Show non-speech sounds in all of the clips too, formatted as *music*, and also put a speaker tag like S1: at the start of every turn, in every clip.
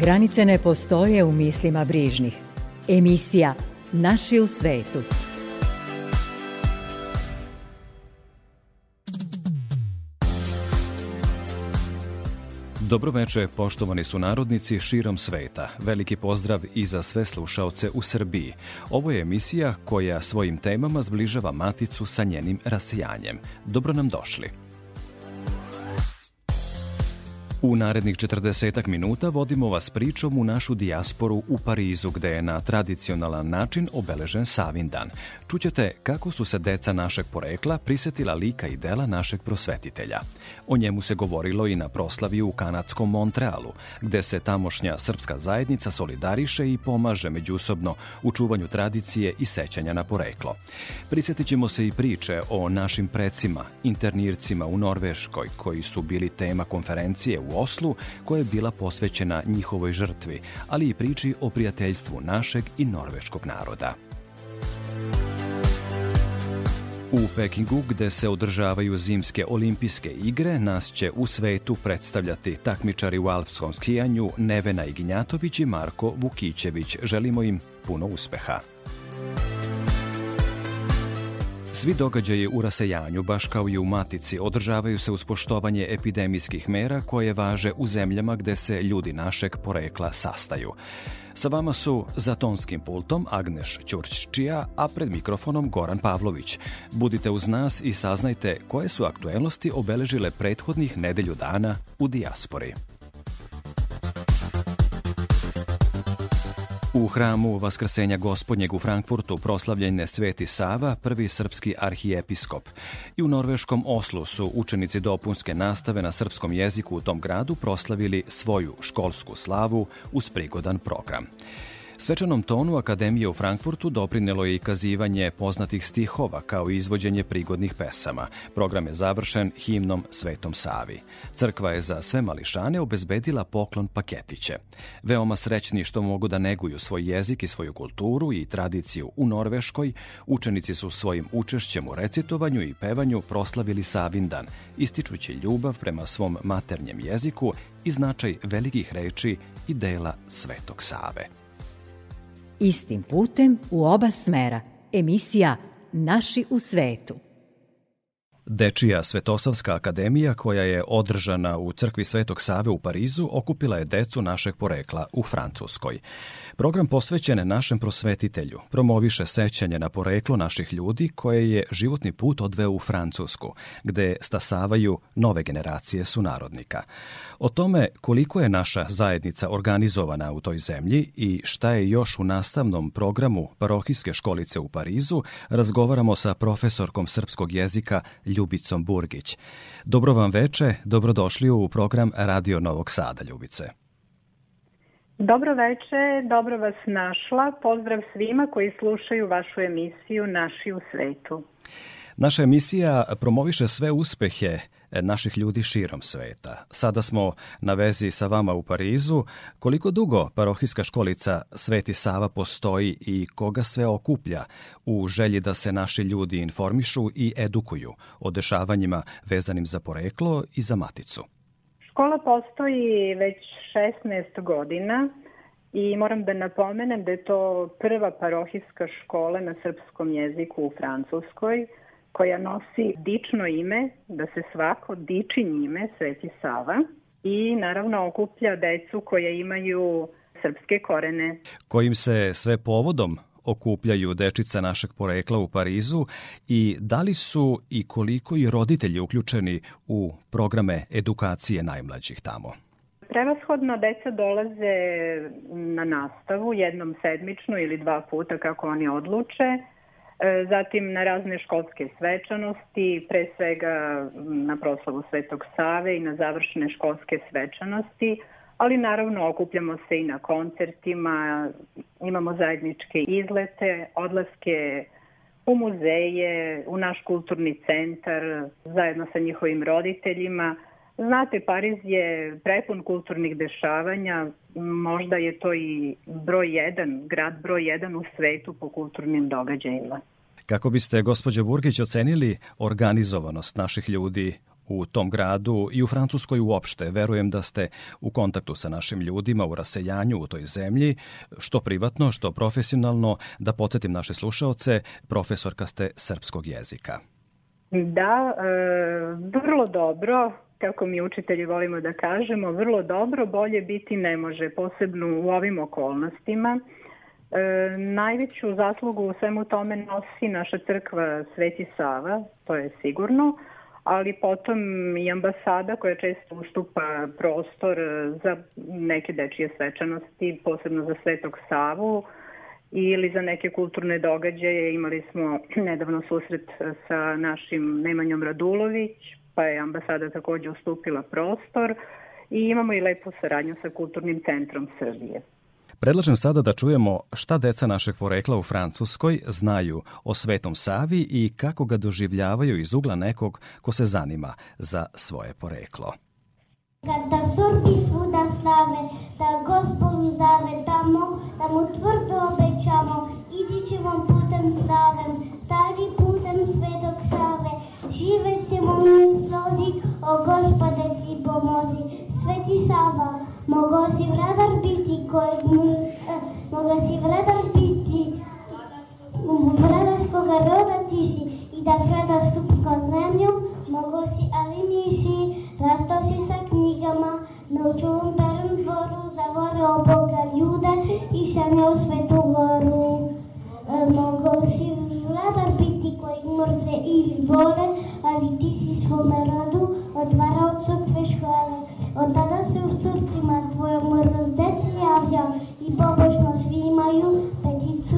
S1: Granice ne postoje u mislima brižnih. Emisija Naši u svetu.
S2: veče, poštovani su narodnici širom sveta. Veliki pozdrav i za sve slušaoce u Srbiji. Ovo je emisija koja svojim temama zbližava maticu sa njenim rasijanjem. Dobro nam došli. U narednih 40 minuta vodimo vas pričom u našu dijasporu u Parizu, gde je na tradicionalan način obeležen Savindan. Čućete kako su se deca našeg porekla prisetila lika i dela našeg prosvetitelja. O njemu se govorilo i na proslavi u kanadskom Montrealu, gde se tamošnja srpska zajednica solidariše i pomaže međusobno u čuvanju tradicije i sećanja na poreklo. Prisetit ćemo se i priče o našim precima, internircima u Norveškoj, koji su bili tema konferencije u Oslu koja je bila posvećena njihovoj žrtvi, ali i priči o prijateljstvu našeg i norveškog naroda. U Pekingu, gde se održavaju zimske olimpijske igre, nas će u svetu predstavljati takmičari u alpskom skijanju Nevena Ignjatović i Marko Vukićević. Želimo im puno uspeha. Svi događaje u rasejanju, baš kao i u matici, održavaju se uz poštovanje epidemijskih mera koje važe u zemljama gde se ljudi našeg porekla sastaju. Sa vama su za tonskim pultom Agneš Ćurččija, a pred mikrofonom Goran Pavlović. Budite uz nas i saznajte koje su aktuelnosti obeležile prethodnih nedelju dana u dijaspori. U hramu Vaskrsenja gospodnjeg u Frankfurtu proslavljen je Sveti Sava, prvi srpski arhijepiskop. I u norveškom Oslu su učenici dopunske nastave na srpskom jeziku u tom gradu proslavili svoju školsku slavu uz prigodan program. Svečanom tonu Akademije u Frankfurtu doprinelo je i kazivanje poznatih stihova kao i izvođenje prigodnih pesama. Program je završen himnom Svetom Savi. Crkva je za sve mališane obezbedila poklon paketiće. Veoma srećni što mogu da neguju svoj jezik i svoju kulturu i tradiciju u Norveškoj, učenici su svojim učešćem u recitovanju i pevanju proslavili Savindan, ističući ljubav prema svom maternjem jeziku i značaj velikih reči i dela Svetog Save.
S1: Istim putem u oba smera. Emisija Naši u svetu.
S2: Dečija Svetosavska akademija koja je održana u crkvi Svetog Save u Parizu okupila je decu našeg porekla u Francuskoj. Program posvećen našem prosvetitelju promoviše sećanje na poreklo naših ljudi koje je životni put odveo u Francusku, gde stasavaju nove generacije sunarodnika. O tome koliko je naša zajednica organizovana u toj zemlji i šta je još u nastavnom programu parohijske školice u Parizu, razgovaramo sa profesorkom srpskog jezika Ljubicom Burgić. Dobro vam veče, dobrodošli u program Radio Novog Sada, Ljubice.
S3: Dobro veče, dobro vas našla. Pozdrav svima koji slušaju vašu emisiju Naši u svetu.
S2: Naša emisija promoviše sve uspehe e, naših ljudi širom sveta. Sada smo na vezi sa vama u Parizu. Koliko dugo parohijska školica Sveti Sava postoji i koga sve okuplja u želji da se naši ljudi informišu i edukuju o dešavanjima vezanim za poreklo i za maticu?
S3: Škola postoji već 16 godina i moram da napomenem da je to prva parohijska škola na srpskom jeziku u Francuskoj koja nosi dično ime, da se svako diči njime, Sveti Sava, i naravno okuplja decu koje imaju srpske korene.
S2: Kojim se sve povodom okupljaju dečica našeg porekla u Parizu i da li su i koliko i roditelji uključeni u programe edukacije najmlađih tamo?
S3: Prevashodno deca dolaze na nastavu jednom sedmično ili dva puta kako oni odluče, e, zatim na razne školske svečanosti, pre svega na proslavu Svetog Save i na završne školske svečanosti, ali naravno okupljamo se i na koncertima, imamo zajedničke izlete, odlaske u muzeje, u naš kulturni centar, zajedno sa njihovim roditeljima. Znate, Pariz je prepun kulturnih dešavanja, možda je to i broj jedan, grad broj jedan u svetu po kulturnim događajima.
S2: Kako biste, gospođo Burgić, ocenili organizovanost naših ljudi u tom gradu i u Francuskoj uopšte. Verujem da ste u kontaktu sa našim ljudima u raseljanju u toj zemlji, što privatno, što profesionalno. Da podsjetim naše slušaoce, profesorka ste srpskog jezika.
S3: Da, e, vrlo dobro, kako mi učitelji volimo da kažemo, vrlo dobro, bolje biti ne može, posebno u ovim okolnostima. E, najveću zaslugu u svemu tome nosi naša crkva Sveti Sava, to je sigurno, ali potom i ambasada koja često ustupa prostor za neke dečije svečanosti, posebno za Svetog Savu ili za neke kulturne događaje. Imali smo nedavno susret sa našim Nemanjom Radulović, pa je ambasada takođe ustupila prostor i imamo i lepu saradnju sa Kulturnim centrom Srbije.
S2: Predlažem sada da čujemo šta deca našeg porekla u Francuskoj znaju o Svetom Savi i kako ga doživljavaju iz ugla nekog ko se zanima za svoje poreklo.
S4: Kada surfi svuda slave, da gospodu zavedamo, da mu tvrdo obećamo, ići ćemo putem slavem, stari putem svetog save, žive ćemo u slozi, o gospode ti pomozi, sveti Sava, Mogao si vladar biti kojeg mu... E, Mogao si vladar biti vladarskog roda ti si i da vladaš srpskom zemljom. Mogao si, ali nisi. Rastao si sa knjigama na učovom perom dvoru. Zavoreo Boga ljude i sanjao svetu goru. E, Mogao si vladar biti kojeg mrze ili vole, ali ti si svome rodu otvarao crkve škole. Od danas se u srcima tvojom rozdeci javlja i pobožno svimaju peticu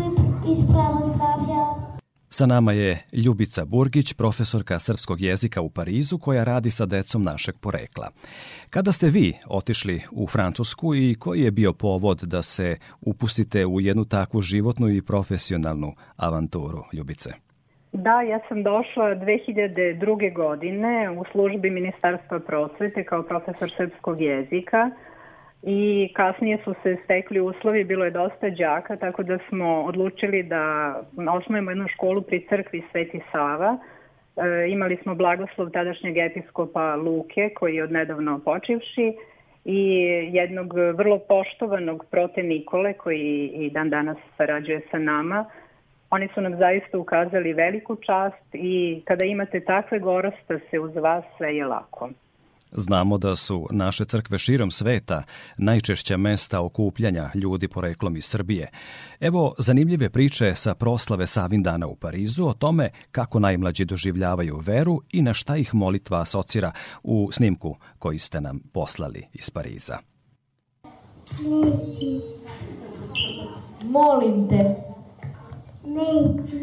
S4: iz pravoslavlja.
S2: Sa nama je Ljubica Burgić, profesorka srpskog jezika u Parizu koja radi sa decom našeg porekla. Kada ste vi otišli u Francusku i koji je bio povod da se upustite u jednu takvu životnu i profesionalnu avanturu, Ljubice?
S3: Da, ja sam došla 2002. godine u službi Ministarstva prosvete kao profesor srpskog jezika i kasnije su se stekli uslovi, bilo je dosta đaka, tako da smo odlučili da osnovimo jednu školu pri crkvi Sveti Sava. E, imali smo blagoslov tadašnjeg episkopa Luke, koji je odnedavno počivši, i jednog vrlo poštovanog prote Nikole, koji i dan danas sarađuje sa nama, Oni su nam zaista ukazali veliku čast i kada imate takve gorosta se uz vas sve je lako.
S2: Znamo da su naše crkve širom sveta najčešća mesta okupljanja ljudi poreklom iz Srbije. Evo zanimljive priče sa proslave Savindana u Parizu o tome kako najmlađi doživljavaju veru i na šta ih molitva asocira u snimku koji ste nam poslali iz Pariza.
S5: Molim te,
S6: Neću.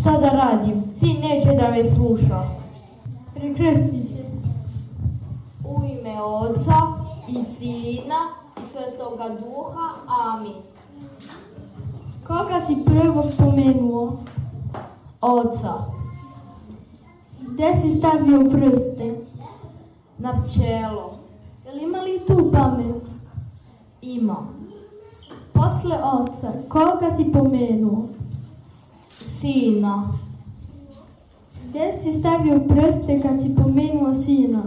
S5: Šta da radim? Sin neće da me sluša.
S6: Prekresti se.
S5: U ime Oca i Sina i Svetoga Duha. Amin. Koga si prvo spomenuo? Oca. Gde si stavio prste? Na pčelo. Jel ima li tu pamet? Ima. Posle oca, koga si pomenuo? Sina. Gde si stavio prste kad si pomenuo sina?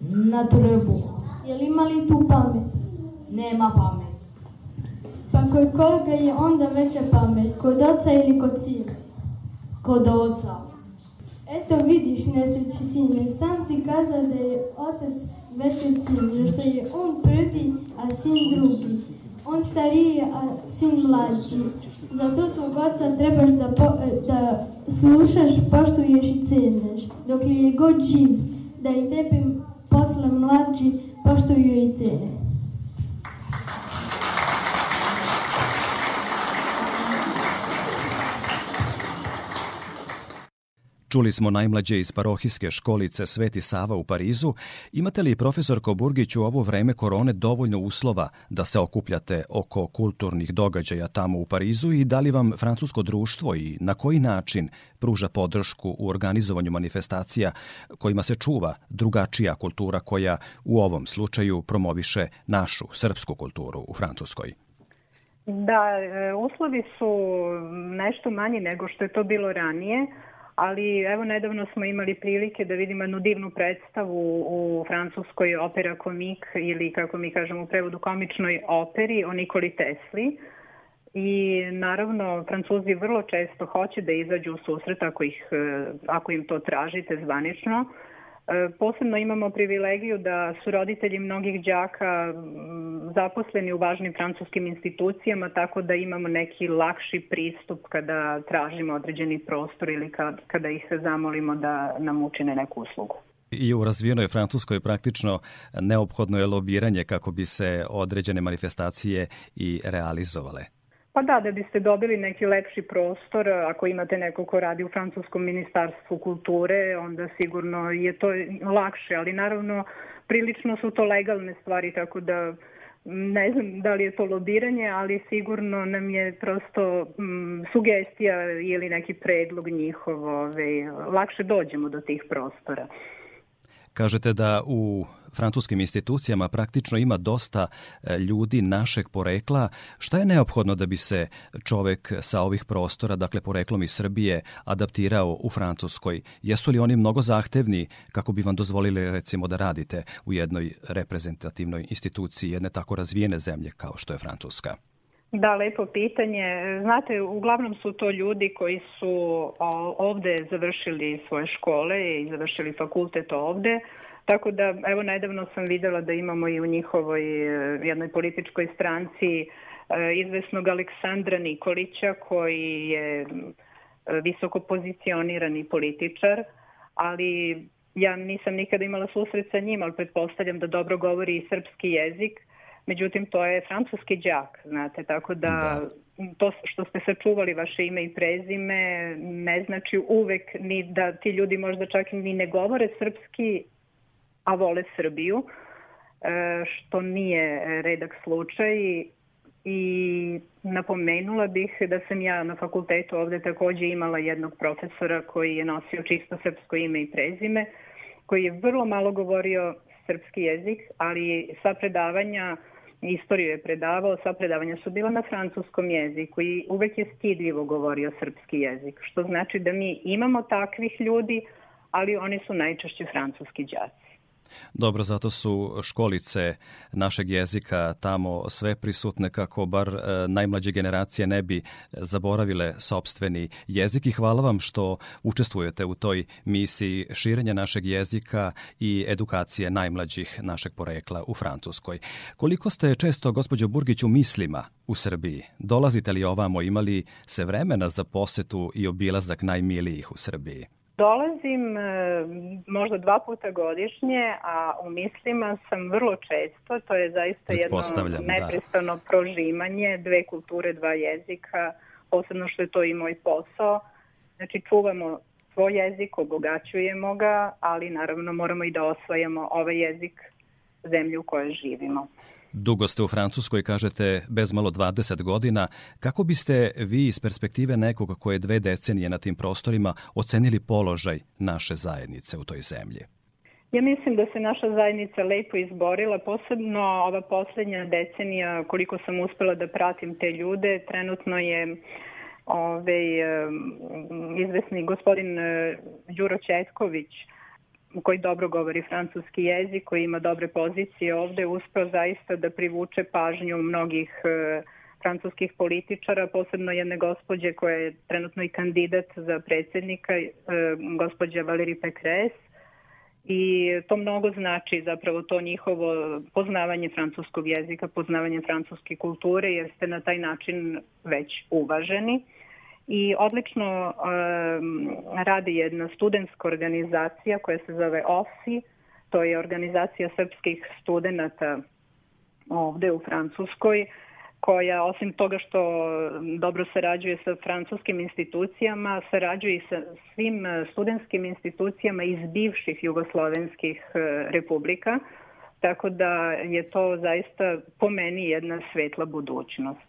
S5: Na trbu. Je li ima li tu pamet? Nema pamet. Pa kod koga je onda veća pamet? Kod oca ili kod sina? Kod oca. Eto vidiš, nesreći sine, sam si kazao da je otac veći sin, zašto je on sin drugi. On stariji, a sin mlađi. Zato svog oca trebaš da, po, e, da slušaš, poštuješ i ceneš, dok li je god živ, da i tebi posle mlađi poštuju i cene.
S2: Čuli smo najmlađe iz parohijske školice Sveti Sava u Parizu. Imate li, profesor Koburgić, u ovo vreme korone dovoljno uslova da se okupljate oko kulturnih događaja tamo u Parizu i da li vam francusko društvo i na koji način pruža podršku u organizovanju manifestacija kojima se čuva drugačija kultura koja u ovom slučaju promoviše našu srpsku kulturu u Francuskoj?
S3: Da, e, uslovi su nešto manji nego što je to bilo ranije ali evo nedavno smo imali prilike da vidimo jednu divnu predstavu u francuskoj opera komik ili kako mi kažemo u prevodu komičnoj operi o Nikoli Tesli. I naravno, Francuzi vrlo često hoće da izađu u susret ako, ih, eh, ako im to tražite zvanično, E, posebno imamo privilegiju da su roditelji mnogih đaka mm, zaposleni u važnim francuskim institucijama, tako da imamo neki lakši pristup kada tražimo određeni prostor ili kad, kada ih se zamolimo da nam učine neku uslugu.
S2: I u razvijenoj Francuskoj praktično neophodno je lobiranje kako bi se određene manifestacije i realizovale.
S3: Pa da, da biste dobili neki lepši prostor, ako imate neko ko radi u Francuskom ministarstvu kulture, onda sigurno je to lakše, ali naravno prilično su to legalne stvari, tako da mm, ne znam da li je to lobiranje, ali sigurno nam je prosto m, mm, sugestija ili neki predlog njihov, ove, ovaj, lakše dođemo do tih prostora.
S2: Kažete da u francuskim institucijama praktično ima dosta e, ljudi našeg porekla. Šta je neophodno da bi se čovek sa ovih prostora, dakle poreklom iz Srbije, adaptirao u Francuskoj? Jesu li oni mnogo zahtevni kako bi vam dozvolili recimo da radite u jednoj reprezentativnoj instituciji jedne tako razvijene zemlje kao što je Francuska?
S3: Da, lepo pitanje. Znate, uglavnom su to ljudi koji su ovde završili svoje škole i završili fakultet ovde. Tako da, evo, nedavno sam videla da imamo i u njihovoj e, jednoj političkoj stranci e, izvesnog Aleksandra Nikolića koji je e, visoko pozicionirani političar, ali ja nisam nikada imala susret sa njim, ali pretpostavljam da dobro govori i srpski jezik Međutim, to je francuski đak, znate, tako da, da to što ste sačuvali vaše ime i prezime ne znači uvek ni da ti ljudi možda čak ni ne govore srpski, a vole Srbiju, e, što nije redak slučaj i napomenula bih da sam ja na fakultetu ovde takođe imala jednog profesora koji je nosio čisto srpsko ime i prezime, koji je vrlo malo govorio srpski jezik, ali sa predavanja uh, Istoriju je predavao, sva predavanja su bila na francuskom jeziku i uvek je stidljivo govorio srpski jezik, što znači da mi imamo takvih ljudi, ali oni su najčešće francuski džaci.
S2: Dobro, zato su školice našeg jezika tamo sve prisutne kako bar e, najmlađe generacije ne bi zaboravile sobstveni jezik i hvala vam što učestvujete u toj misiji širenja našeg jezika i edukacije najmlađih našeg porekla u Francuskoj. Koliko ste često, gospođo Burgić, u mislima u Srbiji? Dolazite li ovamo? Imali se vremena za posetu i obilazak najmilijih u Srbiji?
S3: Dolazim e, možda dva puta godišnje, a u mislima sam vrlo često, to je zaista jedno neprestano da. prožimanje, dve kulture, dva jezika, posebno što je to i moj posao. Znači čuvamo svoj jezik, obogaćujemo ga, ali naravno moramo i da osvajamo ovaj jezik zemlje u kojoj živimo.
S2: Dugo ste u Francuskoj, kažete, bezmalo 20 godina. Kako biste vi iz perspektive nekoga koje je dve decenije na tim prostorima ocenili položaj naše zajednice u toj zemlji?
S3: Ja mislim da se naša zajednica lepo izborila, posebno ova poslednja decenija, koliko sam uspela da pratim te ljude, trenutno je ovaj, izvesni gospodin eh, Đuro Četković, koji dobro govori francuski jezik, koji ima dobre pozicije ovde, uspeo zaista da privuče pažnju mnogih e, francuskih političara, posebno jedne gospođe koja je trenutno i kandidat za predsednika, e, gospođa Valérie Pécresse, i to mnogo znači zapravo to njihovo poznavanje francuskog jezika, poznavanje francuske kulture, jer ste na taj način već uvaženi i odlično um, radi jedna studentska organizacija koja se zove OSI, to je organizacija srpskih studenta ovde u Francuskoj, koja osim toga što dobro sarađuje sa francuskim institucijama, sarađuje i sa svim studentskim institucijama iz bivših jugoslovenskih e, republika, tako da je to zaista po meni jedna svetla budućnost.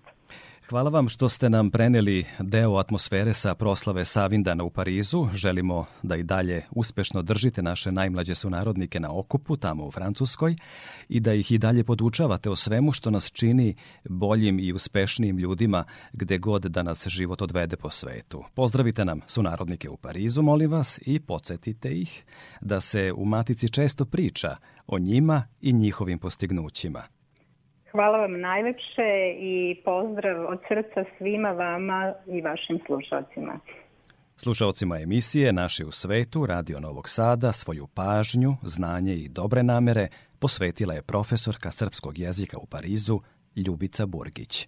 S2: Hvala vam što ste nam preneli deo atmosfere sa proslave Savindana u Parizu. Želimo da i dalje uspešno držite naše najmlađe sunarodnike na okupu tamo u Francuskoj i da ih i dalje podučavate o svemu što nas čini boljim i uspešnijim ljudima gde god da nas život odvede po svetu. Pozdravite nam sunarodnike u Parizu, molim vas, i podsjetite ih da se u Matici često priča o njima i njihovim postignućima.
S3: Hvala vam najlepše i pozdrav od srca svima vama i vašim slušalcima.
S2: Slušalcima emisije Naši u svetu Radio Novog Sada svoju pažnju, znanje i dobre namere posvetila je profesorka srpskog jezika u Parizu Ljubica Burgić.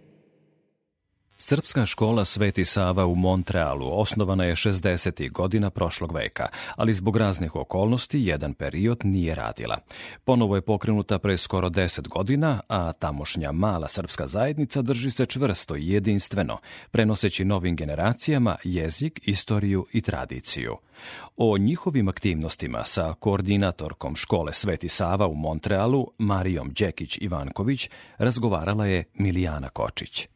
S2: Srpska škola Sveti Sava u Montrealu osnovana je 60. godina prošlog veka, ali zbog raznih okolnosti jedan period nije radila. Ponovo je pokrenuta pre skoro 10 godina, a tamošnja mala srpska zajednica drži se čvrsto i jedinstveno, prenoseći novim generacijama jezik, istoriju i tradiciju. O njihovim aktivnostima sa koordinatorkom škole Sveti Sava u Montrealu, Marijom Đekić-Ivanković, razgovarala je Milijana Kočić.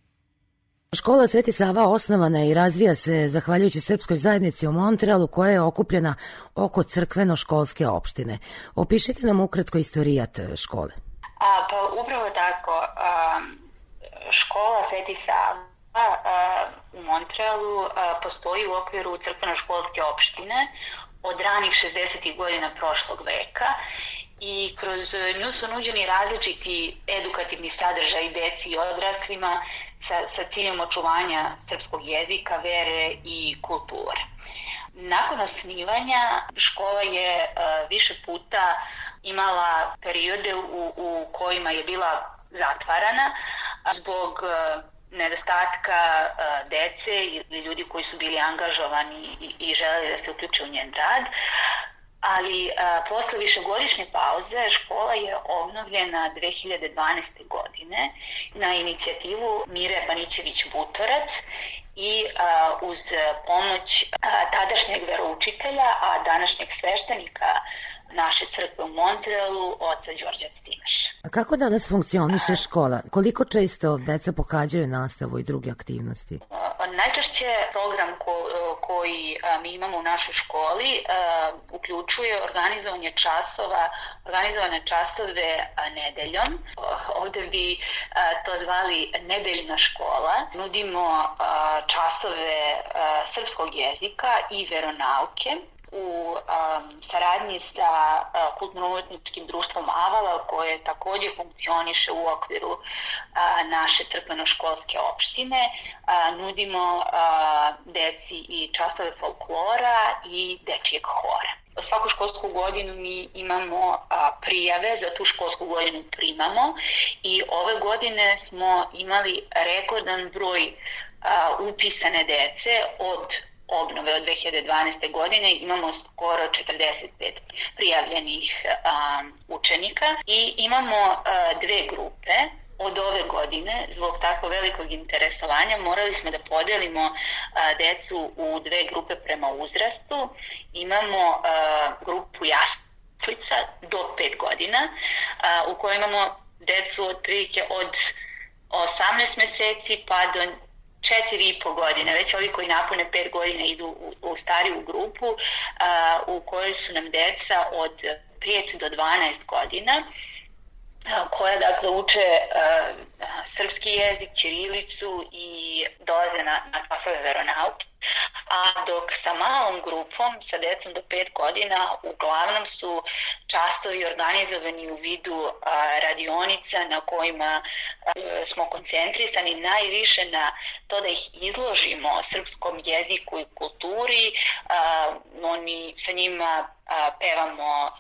S7: Škola Sveti Sava osnovana je i razvija se zahvaljujući srpskoj zajednici u Montrealu koja je okupljena oko crkveno-školske opštine. Opišite nam ukratko istorijat e, škole.
S8: A, pa upravo tako. A, škola Sveti Sava a, u Montrealu a, postoji u okviru crkveno-školske opštine od ranih 60. godina prošlog veka i kroz nju su nuđeni različiti edukativni sadržaj deci i odraslima sa, sa ciljem očuvanja srpskog jezika, vere i kulture. Nakon osnivanja škola je e, više puta imala periode u, u kojima je bila zatvarana zbog e, nedostatka e, dece ili ljudi koji su bili angažovani i, i želeli da se uključe u njen rad ali a, e, posle višegodišnje pauze škola je obnovljena 2012. godine na inicijativu Mire Banićević-Butorac i a, e, uz pomoć a, e, tadašnjeg veroučitelja, a današnjeg sveštenika naše crkve u Montrealu, oca Đorđa Stimaša.
S7: A kako danas funkcioniše a, škola? Koliko često deca pohađaju nastavu i druge aktivnosti?
S8: najčešće program ko, e, koji mi imamo u našoj školi uključuje organizovanje časova, organizovane časove nedeljom. Ovde bi to zvali nedeljna škola. Nudimo časove srpskog jezika i veronauke u um, saradnji sa uh, kulturno-umetničkim društvom Avala koje takođe funkcioniše u okviru uh, naše crkveno-školske opštine. Uh, nudimo uh, deci i časove folklora i dečijeg hora svaku školsku godinu mi imamo a, uh, prijave, za tu školsku godinu primamo i ove godine smo imali rekordan broj a, uh, upisane dece od obnove od 2012. godine imamo skoro 45 prijavljenih a, učenika i imamo a, dve grupe od ove godine zbog tako velikog interesovanja morali smo da podelimo a, decu u dve grupe prema uzrastu. Imamo a, grupu jaslica do 5 godina a, u kojoj imamo decu od otprilike od 18 meseci pa do četiri i po godine, već ovi koji napune pet godina idu u, u stariju grupu a, u kojoj su nam deca od 5 do 12 godina a, koja dakle uče a, srpski jezik, ćirilicu i dolaze na, na klasove veronauke A dok sa malom grupom, sa decom do 5 godina, uglavnom su častovi organizovani u vidu a, radionica na kojima a, smo koncentrisani najviše na to da ih izložimo srpskom jeziku i kulturi. A, oni sa njima a, pevamo a,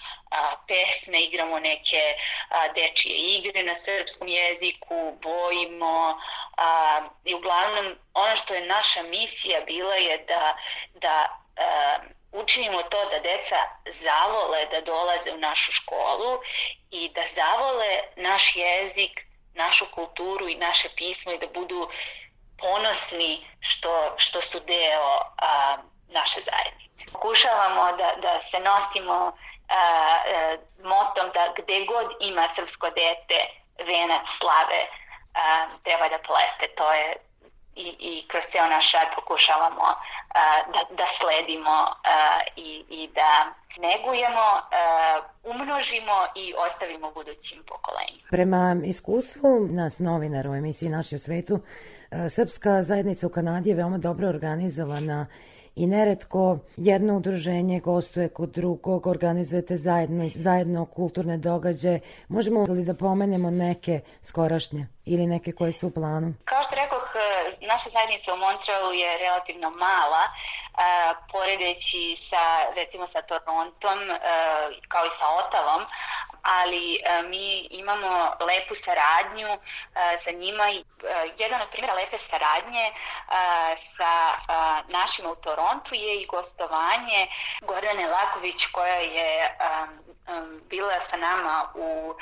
S8: pesme, igramo neke a, dečije igre na srpskom jeziku, bojimo, a, i uglavnom ono što je naša misija bila je da, da a, e, učinimo to da deca zavole da dolaze u našu školu i da zavole naš jezik, našu kulturu i naše pismo i da budu ponosni što, što su deo a, naše zajednice. Pokušavamo da, da se nosimo a, a, e, motom da gde god ima srpsko dete venac slave, um, treba da pleste. To je i, i kroz ceo naš rad pokušavamo uh, da, da sledimo uh, i, i da negujemo, uh, umnožimo i ostavimo budućim pokolenjima.
S7: Prema iskustvu nas novinara u emisiji Naši u svetu, Srpska zajednica u Kanadi je veoma dobro organizovana i neretko jedno udruženje gostuje kod drugog, organizujete zajedno, zajedno kulturne događaje. Možemo li da pomenemo neke skorašnje ili neke koje su u planu?
S8: Kao što rekoh, naša zajednica u Montrealu je relativno mala, Uh, poredeći sa recimo sa Torontom uh, kao i sa Otavom, ali e, mi imamo lepu saradnju e, sa njima i e, jedan od primjera lepe saradnje sa našim u Torontu je i gostovanje Gordane Laković koja je bila sa nama u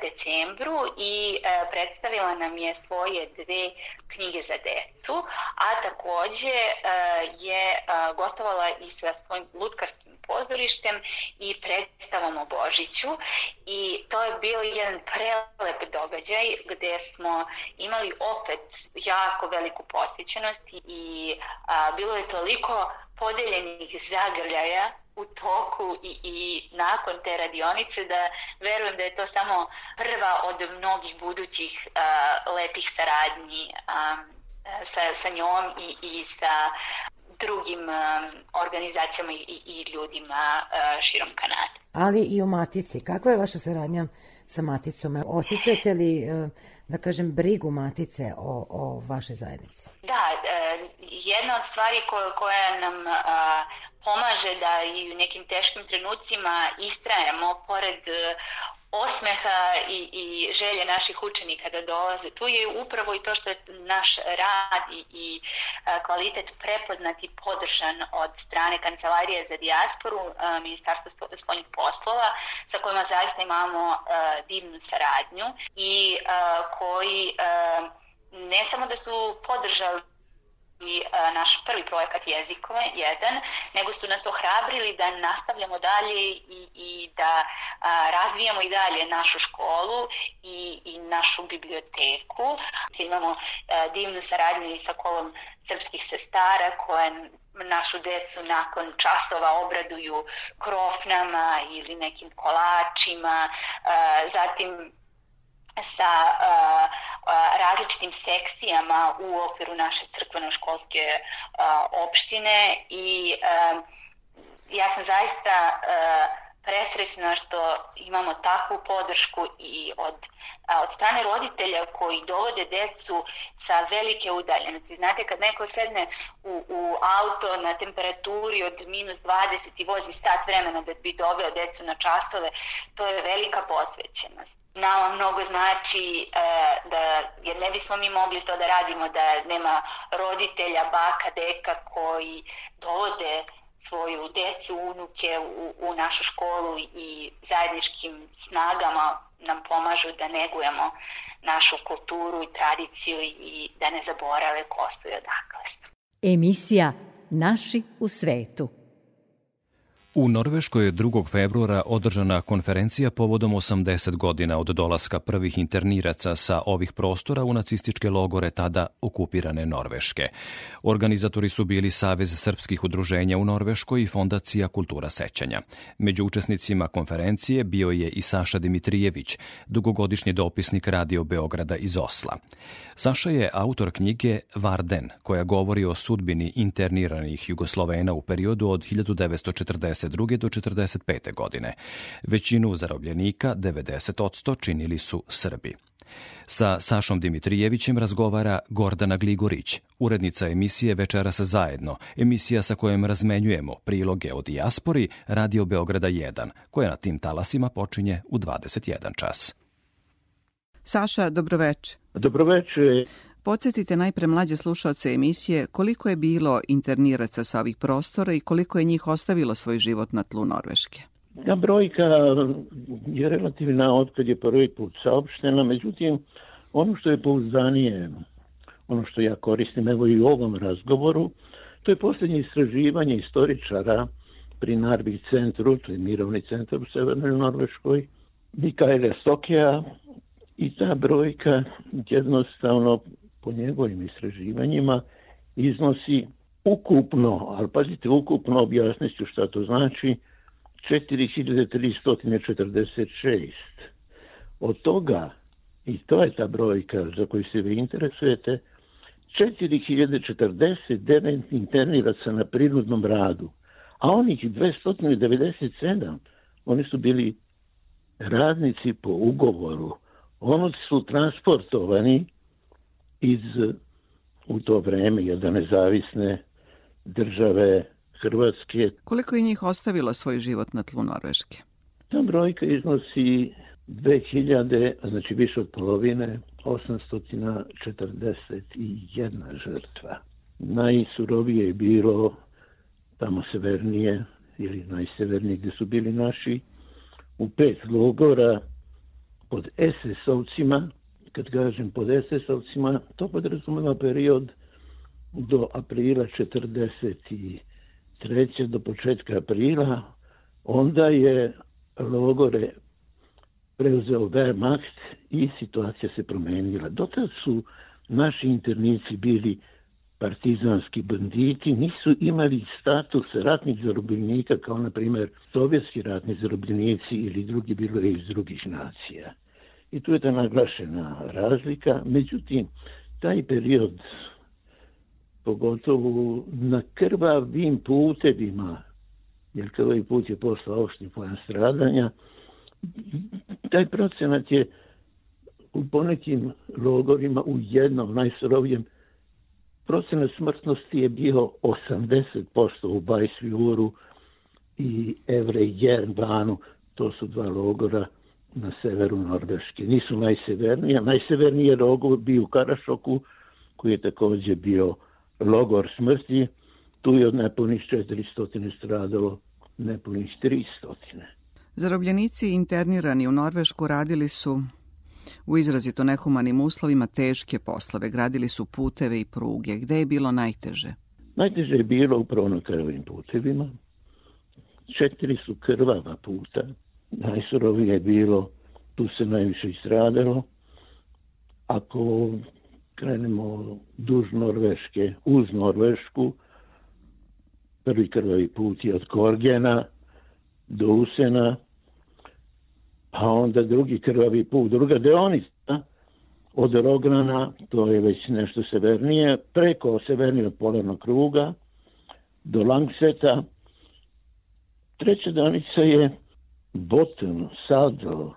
S8: decembru i predstavila nam je svoje dve knjige za decu, a takođe je gostovala i sa svojim lutkarskim pozorištem i predstavom o Božiću i to je bio jedan prelep događaj gde smo imali opet jako veliku posjećenost i a, bilo je toliko podeljenih zagrljaja u toku i, i nakon te radionice da verujem da je to samo prva od mnogih budućih a, lepih saradnji a, sa, sa njom i, i sa drugim e, organizacijama i, i ljudima e, širom Kanade.
S7: Ali i u Matici. Kakva je vaša saradnja sa Maticom? Osjećate li, e, da kažem, brigu Matice o, o vašoj zajednici?
S8: Da, jedna od stvari koja, koja nam pomaže da i u nekim teškim trenucima istrajemo pored osmeha i, i želje naših učenika da dolaze. Tu je upravo i to što je naš rad i, i kvalitet prepoznat i podržan od strane Kancelarije za dijasporu, Ministarstva spoljnih poslova, sa kojima zaista imamo divnu saradnju i koji ne samo da su podržali i e, naš prvi projekat Jezikove, jedan, nego su nas ohrabrili da nastavljamo dalje i, i da a, razvijamo i dalje našu školu i, i našu biblioteku. Imamo a, e, divnu saradnju i sa kolom srpskih sestara koje našu decu nakon časova obraduju krofnama ili nekim kolačima, a, e, zatim sa a, e, a, e, različitim sekcijama u okviru naše crkveno-školske e, opštine i a, ja sam zaista presrećna što imamo takvu podršku i od, a, od strane roditelja koji dovode decu sa velike udaljenosti. Znate, kad neko sedne u, u auto na temperaturi od minus 20 i vozi sat vremena da bi doveo decu na časove, to je velika posvećenost nama mnogo znači uh, da, jer ne bismo mi mogli to da radimo da nema roditelja, baka, deka koji dovode svoju decu, unuke u, u našu školu i zajedničkim snagama nam pomažu da negujemo našu kulturu i tradiciju i da ne zaborave ko su i odakle su.
S1: Emisija Naši u svetu.
S2: U Norveškoj je 2. februara održana konferencija povodom 80 godina od dolaska prvih interniraca sa ovih prostora u nacističke logore tada okupirane Norveške. Organizatori su bili Savez srpskih udruženja u Norveškoj i Fondacija kultura sećanja. Među učesnicima konferencije bio je i Saša Dimitrijević, dugogodišnji dopisnik Radio Beograda iz Osla. Saša je autor knjige Varden, koja govori o sudbini interniranih Jugoslovena u periodu od 1940 42. do 45. godine. Većinu zarobljenika, 90%, činili su Srbi. Sa Sašom Dimitrijevićem razgovara Gordana Gligorić, urednica emisije Večeras zajedno, emisija sa kojom razmenjujemo priloge o dijaspori Radio Beograda 1, koja na tim talasima počinje u 21 čas.
S7: Saša, dobroveče.
S9: Dobroveče.
S7: Podsjetite najpre mlađe slušaoce emisije koliko je bilo interniraca sa ovih prostora i koliko je njih ostavilo svoj život na tlu Norveške.
S9: Ta brojka je relativna otkad je prvi put saopštena, međutim, ono što je pouzdanije, ono što ja koristim evo i u ovom razgovoru, to je posljednje istraživanje istoričara pri Narvik centru, to je mirovni centar u Severnoj Norveškoj, Mikaela Stokija, i ta brojka jednostavno po njegovim istraživanjima iznosi ukupno, ali pazite, ukupno objasnit ću šta to znači, 4346. Od toga, i to je ta brojka za koju se vi interesujete, 4049 interniraca na prinudnom radu, a onih 297, oni su bili radnici po ugovoru. Oni su transportovani iz u to vreme jedne nezavisne države Hrvatske.
S7: Koliko je njih ostavilo svoj život na tlu Norveške?
S9: Ta brojka iznosi 2000, znači više od polovine, 841 žrtva. Najsurovije je bilo tamo severnije ili najsevernije gde su bili naši u pet logora pod SS-ovcima kad kažem pod SS-ovcima, to podrazumeva period do aprila 43. do početka aprila, onda je logore preuzeo Wehrmacht i situacija se promenila. Dotad su naši internici bili partizanski banditi, nisu imali status ratnih zarobljenika kao, na primer, sovjetski ratni zarobljenici ili drugi bilo iz drugih nacija i tu je ta naglašena razlika. Međutim, taj period, pogotovo na krvavim putevima, jer krvavi put je postao opšti pojam stradanja, taj procenat je u ponekim logorima u jednom najsrovijem procenat smrtnosti je bio 80% u Bajsviuru i Evre Jervanu, to su dva logora na severu Norveške. Nisu najsevernije, najsevernije rogo bio u Karašoku, koji je takođe bio logor smrti, tu je od nepunih 400 stradalo nepunih 300.
S7: Zarobljenici internirani u Norvešku radili su u izrazito nehumanim uslovima teške poslove, gradili su puteve i pruge. Gde je bilo najteže?
S9: Najteže je bilo upravo na krvim putevima. Četiri su krvava puta najsurovije je bilo, tu se najviše istradalo. Ako krenemo duž Norveške, uz Norvešku, prvi krvavi put je od Korgena do Usena, pa onda drugi krvavi put, druga deonica od Roglana, to je već nešto severnije, preko severnog polarnog kruga do Langseta. Treća deonica je Boten, Sadel,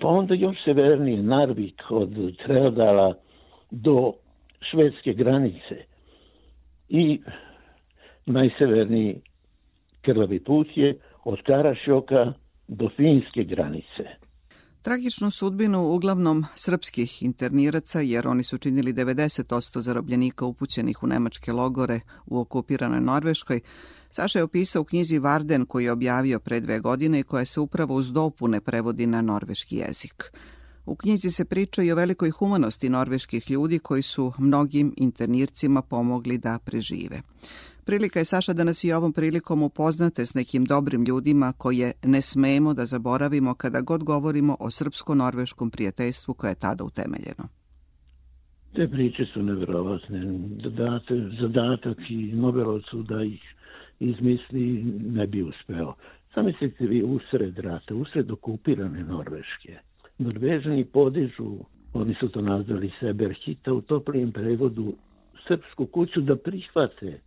S9: pa onda još severnije Narvik od Treodala do švedske granice i najseverniji krvavi put je od Karašoka do finske granice.
S7: Tragičnu sudbinu uglavnom srpskih interniraca, jer oni su činili 90% zarobljenika upućenih u nemačke logore u okupiranoj Norveškoj, Saša je opisao u knjizi Varden koji je objavio pre dve godine i koja se upravo uz dopune prevodi na norveški jezik. U knjizi se priča i o velikoj humanosti norveških ljudi koji su mnogim internircima pomogli da prežive. Prilika je Saša da nas i ovom prilikom upoznate s nekim dobrim ljudima koje ne smemo da zaboravimo kada god govorimo o srpsko-norveškom prijateljstvu koje je tada utemeljeno.
S9: Te priče su nevjerovatne. Zadatak, zadatak i Nobelovcu da ih izmisli ne bi uspeo. Zamislite vi usred rata, usred okupirane Norveške. Norvežani podižu, oni su to nazvali Seber Hita, u toplijem prevodu srpsku kuću da prihvate,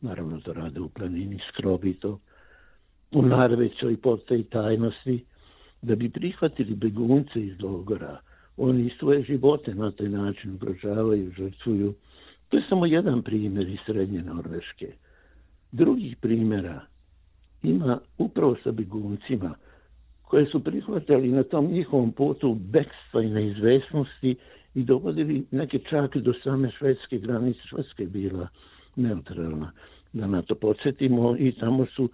S9: naravno to da rade u planini skrobito, u narvećoj postoji tajnosti, da bi prihvatili begunce iz logora. Oni svoje živote na taj način ugrožavaju, žrtvuju. To je samo jedan primjer iz srednje Norveške. Drugih primjera ima upravo sa biguncima koje su prihvatali na tom njihovom putu bekstva i neizvesnosti i dovodili neke čak do same švedske granice. Švedska je bila neutralna, da na to podsjetimo i tamo su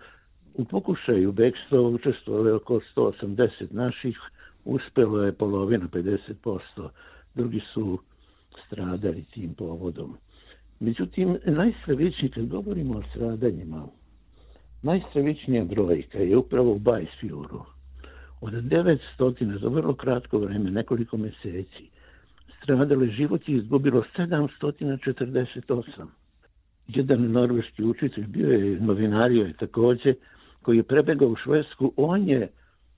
S9: u pokušaju bekstva učestvovali oko 180 naših, uspelo je polovina, 50%. Drugi su stradali tim povodom. Međutim, najstravičniji, kad govorimo o stradanjima, najstravičnija brojka je upravo u Bajsfjuru. Od 900 za vrlo kratko vreme, nekoliko meseci, stradalo je život i izgubilo 748. Jedan norveški učitelj, bio je novinario je takođe, koji je prebegao u Švedsku, on je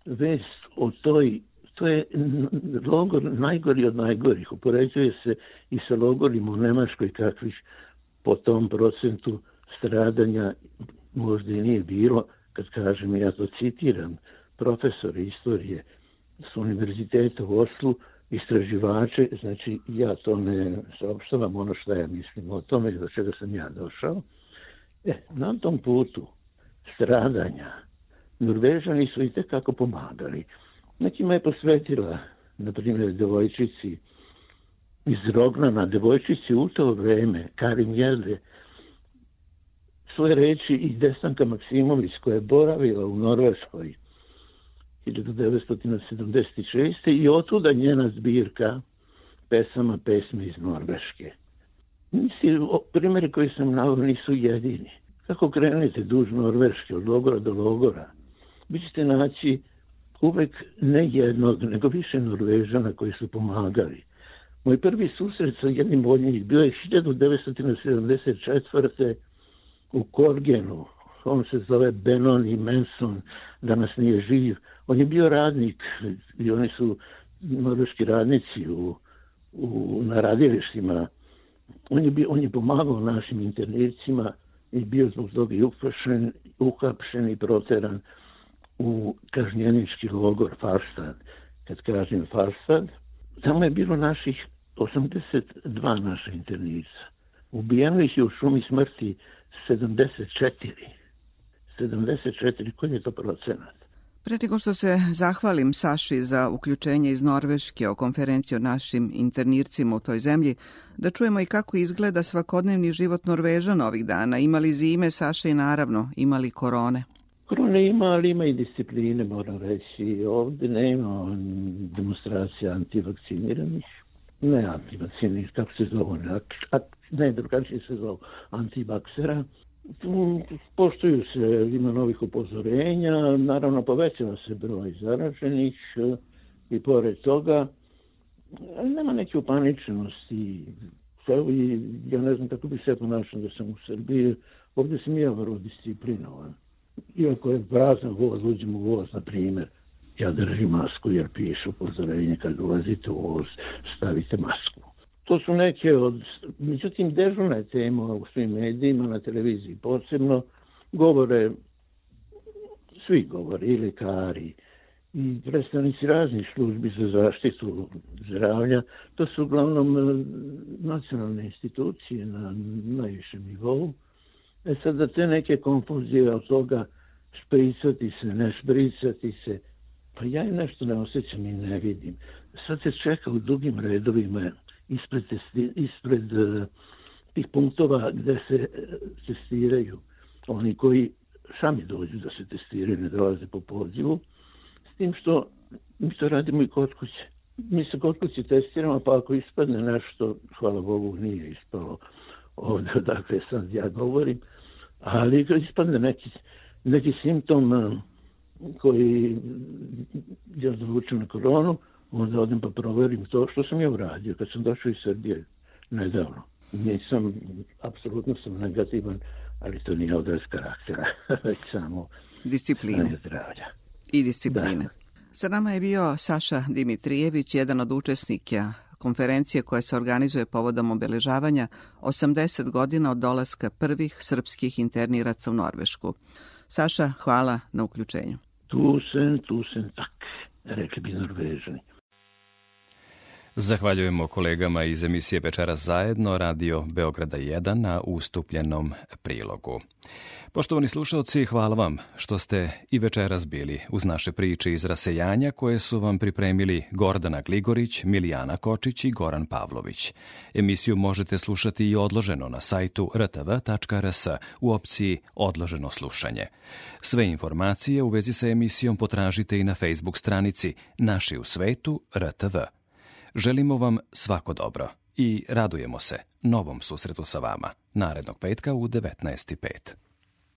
S9: vest o toj to je logor najgori od najgorih. Upoređuje se i sa logorima u Nemačkoj kakvih po tom procentu stradanja možda i nije bilo, kad kažem, ja to citiram, profesore istorije s univerziteta u Oslu, istraživače, znači ja to ne saopštavam ono što ja mislim o tome i do čega sam ja došao. E, na tom putu stradanja Norvežani su i tekako pomagali. Nekima je posvetila, na primjer, devojčici iz Rognana, devojčici u to vreme, Karim Jelde, svoje reči i Desanka Maksimović koja je boravila u Norveškoj 1976. i otuda njena zbirka pesama pesme iz Norveške. Mislim, primjeri koji sam nao nisu jedini. Kako krenete duž Norveške, od logora do logora, vi ćete naći uvek ne jednog, nego više Norvežana koji su pomagali. Moj prvi susret sa jednim od njih bio je 1974. u Korgenu. On se zove Benon i Manson, danas nije živ. On je bio radnik i oni su norveški radnici u, u, na radilištima. On je, bio, on je pomagao našim internicima i bio zbog toga i uhapšen, uhapšen i proteran u kažnjenički logor Farstad. Kad kažem Farstad, tamo je bilo naših 82 naša internica. Ubijeno ih je u šumi smrti 74. 74, koji je to procenat? Pre nego
S7: što se zahvalim Saši za uključenje iz Norveške o konferenciji o našim internircima u toj zemlji, da čujemo i kako izgleda svakodnevni život Norvežana ovih dana. Imali zime, Saša i naravno imali korone.
S9: Korone ima, ali ima i discipline, moram reći. Ovde nema demonstracija antivakciniranih. Ne antivakciniranih, kako se zove, ne, ne drugačije se zove, antivaksera. Poštuju se, ima novih upozorenja, naravno povećava se broj zaraženih i pored toga nema neke upaničenosti. Ja ne znam kako bi se ponašao da sam u Srbiji, ovde sam ja vrlo disciplinovan iako je prazan voz, uđemo u voz, na primjer, ja držim masku jer piše upozorenje kad ulazite u voz, stavite masku. To su neke od, međutim, dežurne teme u svim medijima, na televiziji posebno, govore, svi govore, i lekari, i predstavnici raznih službi za zaštitu zdravlja, to su uglavnom eh, nacionalne institucije na najvišem nivou, E da te neke konfuzije od toga špricati se, ne špricati se, pa ja im nešto ne osjećam i ne vidim. Sad se čeka u dugim redovima ispred, testi, ispred uh, tih punktova gde se uh, testiraju oni koji sami dođu da se testiraju, ne dolaze po pozivu, s tim što mi to radimo i kod kuće. Mi se kod kuće testiramo, pa ako ispadne nešto, hvala Bogu, nije ispalo. Uh, ovde *laughs* odakle sam ja govorim, ali ispadne neki, neki simptom eh, koji ja zvučim na koronu, onda odem pa proverim to što sam ja uradio kad sam došao iz Srbije nedavno. Nisam, apsolutno sam negativan, ali to nije odraz karaktera, *laughs* već samo
S7: discipline. zdravlja. I discipline. Da. Sa nama je bio Saša Dimitrijević, jedan od učesnika konferencije koja se organizuje povodom obeležavanja 80 godina od dolaska prvih srpskih interniraca u Norvešku. Saša, hvala na uključenju.
S9: Tu sam, tu sam tak, rekli bi Norvežani.
S2: Zahvaljujemo kolegama iz emisije Večeras zajedno Radio Beograda 1 na ustupljenom prilogu. Poštovani slušalci, hvala vam što ste i večeras bili uz naše priče iz rasejanja koje su vam pripremili Gordana Gligorić, Milijana Kočić i Goran Pavlović. Emisiju možete slušati i odloženo na sajtu rtv.rs u opciji Odloženo slušanje. Sve informacije u vezi sa emisijom potražite i na Facebook stranici Naši u svetu RTV Želimo vam svako dobro i radujemo se novom susretu sa vama narednog petka u 19.5.